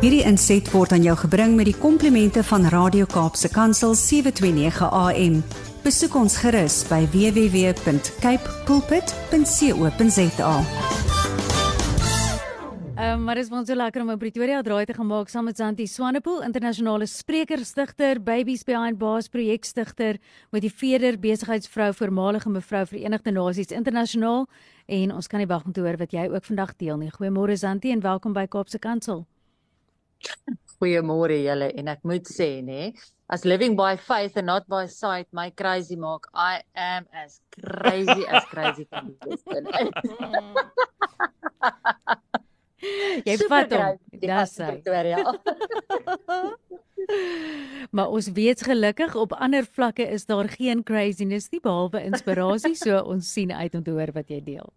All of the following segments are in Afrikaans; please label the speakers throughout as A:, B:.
A: Hierdie inset word aan jou gebring met die komplimente van Radio Kaapse Kansel 729 AM. Besoek ons gerus by www.cape pulpit.co.za.
B: Ehm um, maar dit is ons so lekker om in Pretoria draai te gemaak saam met Santi Swanepoel, internasionale sprekerstigter, Babies Behind Bars projekstigter, motiveerder, besigheidsvrou, voormalige mevrou Verenigde Nasies internasionaal en ons kan nie wag om te hoor wat jy ook vandag deel nie. Goeiemôre Santi en welkom by Kaapse Kansel.
C: Goeiemôre julle en ek moet sê nê, as living by faith and not by sight my crazy maak, I am as crazy as crazy can be.
B: Jy vat hom. Dis hy. maar ons weet gelukkig op ander vlakke is daar geen craziness nie behalwe inspirasie, so ons sien uit om te hoor wat jy deel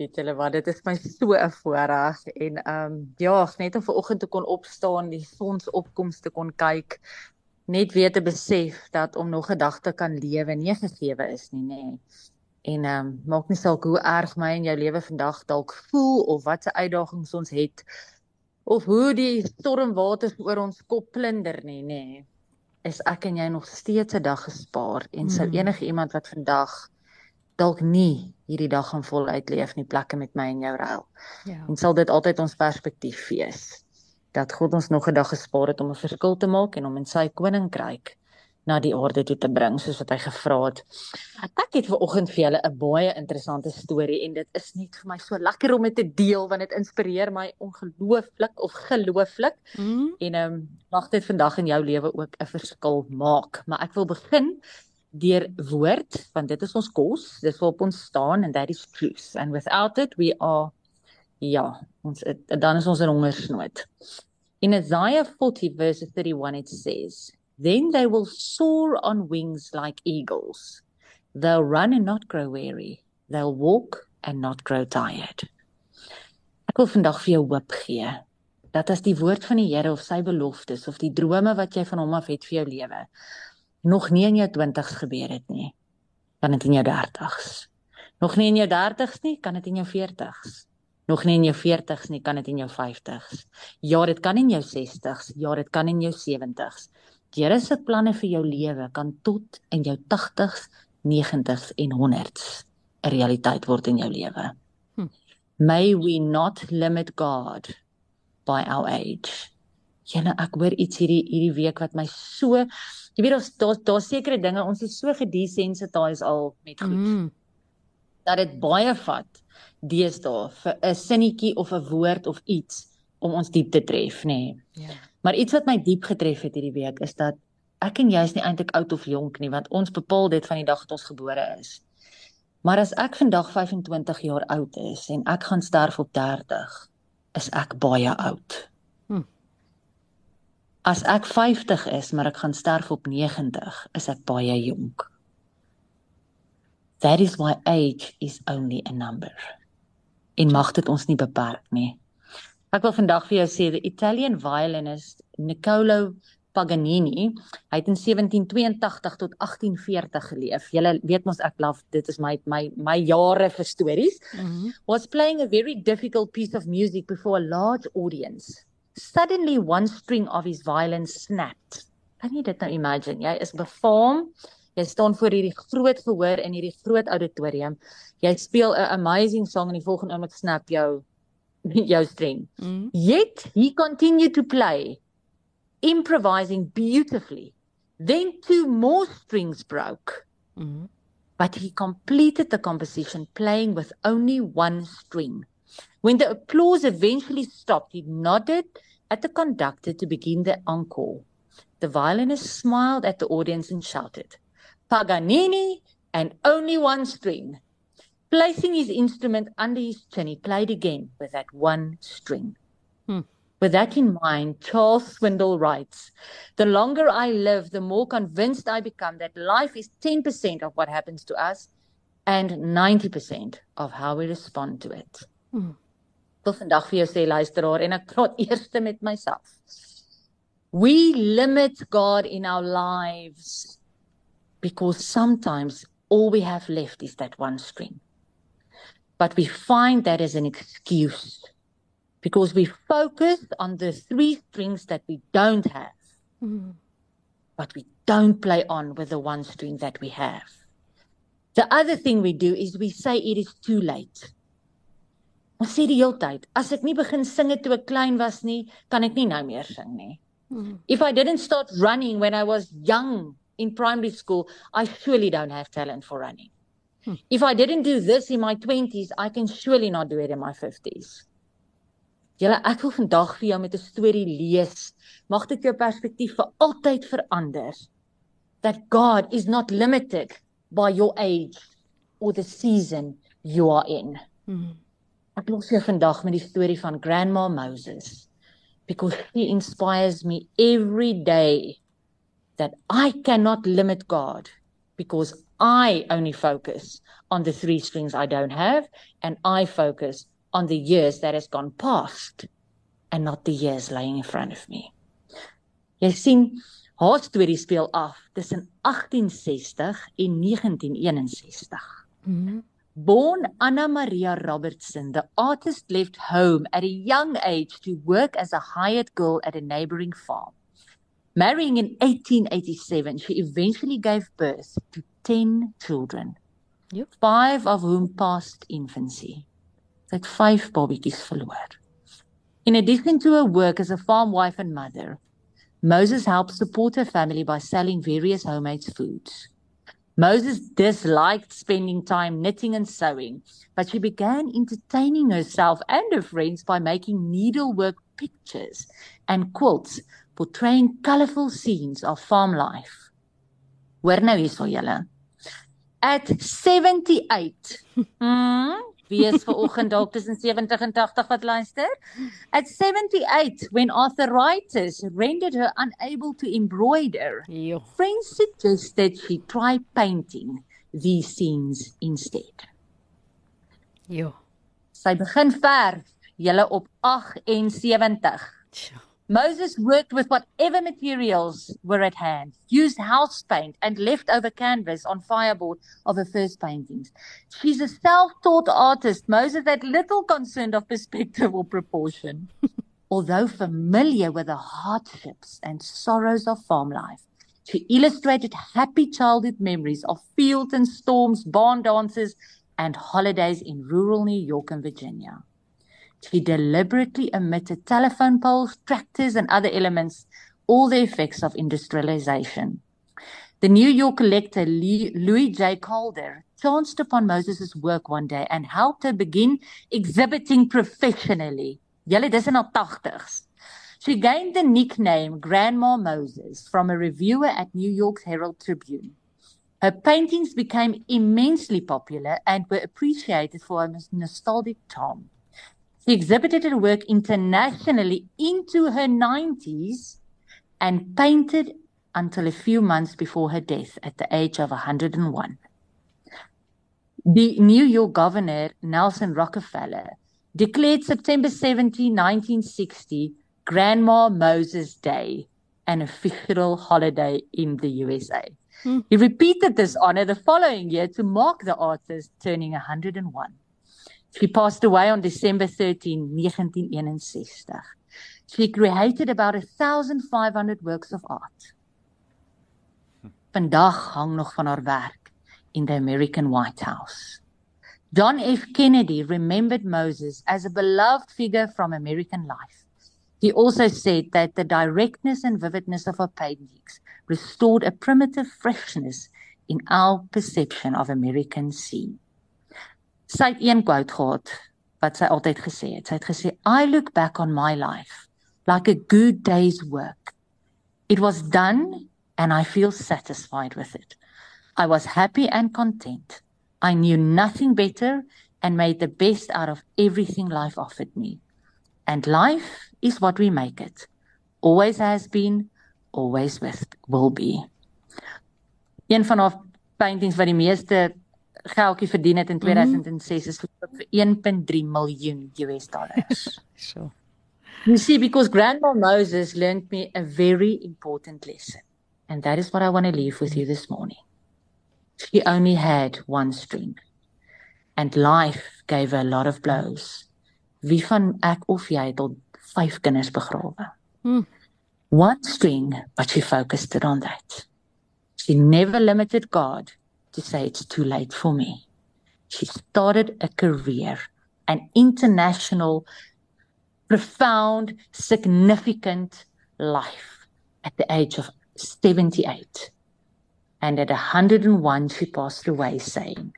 C: weet julle wat dit is my so 'n voorreg en ehm um, ja net om vanoggend te kon opstaan die sonsopkomste kon kyk net weer te besef dat om nog 'n dag te kan lewe nie gegeewe is nie nê en ehm um, maak nie saak hoe erg my en jou lewe vandag dalk voel of wat se uitdagings ons het of hoe die stormwaters oor ons kop plunder nie nê is ek en jy nog steeds 'n dag gespaar en sou mm. enige iemand wat vandag dalk nie hierdie dag gaan voluit leef nie plekke met my en jou ruil. Ja. En sal dit altyd ons perspektief wees dat God ons nog 'n dag gespaar het om 'n verskil te maak en om in sy koninkryk na die aarde toe te bring soos wat hy gevra het. Ek het vanoggend vir julle 'n baie interessante storie en dit is net vir my so lekker om dit te deel want dit inspireer my ongelooflik of gelooflik. Mm. En ehm um, mag dit vandag in jou lewe ook 'n verskil maak. Maar ek wil begin deur woord want dit is ons kos dis waarop ons staan and that is truth. And without it we are ja ons het, dan is ons in hongersnood. In Isaiah 40 verse 31 it says then they will soar on wings like eagles. They'll run and not grow weary. They'll walk and not grow tired. Ek wil vandag vir jou hoop gee dat as die woord van die Here of sy beloftes of die drome wat jy van hom af het vir jou lewe nog nie in jou 20's gebeur het nie, kan dit in jou 30's. Nog nie in jou 30's nie, kan dit in jou 40's. Nog nie in jou 40's nie, kan dit in jou 50's. Ja, dit kan in jou 60's, ja, dit kan in jou 70's. Die Here se planne vir jou lewe kan tot in jou 80's, 90's en 100's 'n realiteit word in jou lewe. Hm. May we not limit God by our age. Jene, ek hoor iets hierdie hierdie week wat my so jy weet ons daar daar sekere dinge ons is so gedesensitized al met goed. Mm. Dat dit baie vat deesdae vir 'n sinnetjie of 'n woord of iets om ons diep te tref, nê. Nee. Ja. Yeah. Maar iets wat my diep getref het hierdie week is dat ek en jy is nie eintlik oud of jonk nie, want ons bepaal dit van die dag wat ons gebore is. Maar as ek vandag 25 jaar oud is en ek gaan sterf op 30, is ek baie oud. As ek 50 is, maar ek gaan sterf op 90, is ek baie jonk. That is why age is only a number. En mag dit ons nie beperk nie. Ek wil vandag vir jou sê the Italian violinist Niccolo Paganini, hy het in 1782 tot 1840 geleef. Julle weet mos ek love dit is my my my jare vir stories. Mm -hmm. Was playing a very difficult piece of music before a large audience. Suddenly one string of his violin snapped. Kan jy dit nou imagine? Jy is befaam. Jy staan voor hierdie groot verhoor in hierdie groot auditorium. Jy speel 'n amazing song en die volgende oomblik snap jou jou string. Mm. Yet he continued to play improvising beautifully. Then two more strings broke. Mm. But he completed the composition playing with only one string. When the applause eventually stopped, he nodded at the conductor to begin the encore. The violinist smiled at the audience and shouted, Paganini and only one string. Placing his instrument under his chin, he played again with that one string. Hmm. With that in mind, Charles Swindle writes The longer I live, the more convinced I become that life is 10% of what happens to us and 90% of how we respond to it. Hmm. Wil vandag vir jou sê luisteraar en ek praat eers met myself. We limit God in our lives because sometimes all we have left is that one string. But we find that as an excuse because we focus on the three strings that we don't have, mm. but we don't play on with the one string that we have. The other thing we do is we say it is too late. Ons sê die hele tyd, as ek nie begin sing het toe ek klein was nie, kan ek nie nou meer sing nie. Mm. If I didn't start running when I was young in primary school, I surely don't have talent for running. Hmm. If I didn't do this in my 20s, I can surely not do it in my 50s. Julle ek wil vandag vir jou met 'n storie lees. Mag dit jou perspektief vir altyd verander. That God is not limited by your age or the season you are in. Hmm. Ek los jou vandag met die storie van Grandma Moses because she inspires me every day that I cannot limit God because I only focus on the three strings I don't have and I focus on the years that has gone past and not the years lying in front of me. Jy sien, haar storie speel af tussen 1860 en 1961. Mm -hmm. Born Anna Maria Robertson, the artist left home at a young age to work as a hired girl at a neighboring farm. Marrying in 1887, she eventually gave birth to 10 children, yep. five of whom passed infancy. That five babies verloor. In addition to her work as a farm wife and mother, Moses helped support her family by selling various homemade foods. Moses disliked spending time knitting and sewing, but she began entertaining herself and her friends by making needlework pictures and quilts portraying colorful scenes of farm life. Hoor nou hierso julle. At 78. Mm, Wie is ver oggend dalk tussen 70 en 80 wat luister? At 78 when arthritis rendered her unable to embroider. Jo. Friends suggested she try painting these scenes instead.
B: Jo.
C: Sy begin verf julle op 78. Tjoh. Moses worked with whatever materials were at hand, used house paint and leftover canvas on fireboard of her first paintings. She's a self-taught artist. Moses had little concern of perspective or proportion. Although familiar with the hardships and sorrows of farm life, she illustrated happy childhood memories of fields and storms, barn dances, and holidays in rural New York and Virginia. She deliberately omitted telephone poles, tractors, and other elements, all the effects of industrialization. The New York collector Louis J. Calder chanced upon Moses's work one day and helped her begin exhibiting professionally. Julle dis in haar 80s. She gained the nickname Grandma Moses from a reviewer at New York's Herald Tribune. Her paintings became immensely popular and were appreciated for a nostalgic charm. She exhibited her work internationally into her 90s and painted until a few months before her death at the age of 101. The New York governor, Nelson Rockefeller, declared September 17, 1960, Grandma Moses Day, an official holiday in the USA. Hmm. He repeated this honor the following year to mark the artist turning 101. She passed away on December 13, 1961. She created about 1500 works of art. Vandag hang nog van haar werk in the American White House. John F. Kennedy remembered Moses as a beloved figure from American life. He also said that the directness and vividness of her paintings restored a primitive freshness in our perception of American scene. Sy het een quote gehad wat sy altyd gesê het. Sy het gesê I look back on my life like a good day's work. It was done and I feel satisfied with it. I was happy and content. I knew nothing better and made the best out of everything life offered me. And life is what we make it. Always has been, always will be. Een van haar paintings wat die meeste geldjie verdien het in 2006 is verkoop vir 1.3 miljoen US dollars.
B: so.
C: You see because grandma Moses learned me a very important lesson and that is what I want to leave with you this morning. She only had one string and life gave her a lot of blows wie van ek of jy het al 5 kinders begrawe?
B: Hmm.
C: One string, but she focused it on that. She never limited God to say it's too late for me. She started a career, an international, profound, significant life at the age of 78. And at 101, she passed away saying,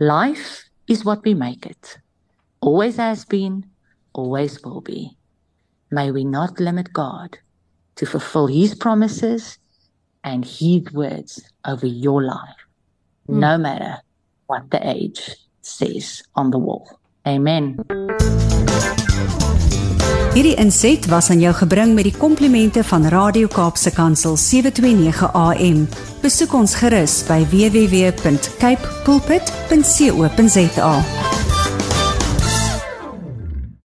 C: Life is what we make it. Always has been, always will be. May we not limit God to fulfill his promises and his words over your life, mm. no matter what the age says on the wall. Amen.
A: Hierdie inset was aan jou gebring met die komplimente van Radio Kaapse Kansel 729 AM. Besoek ons gerus by www.cape pulpit.co.za.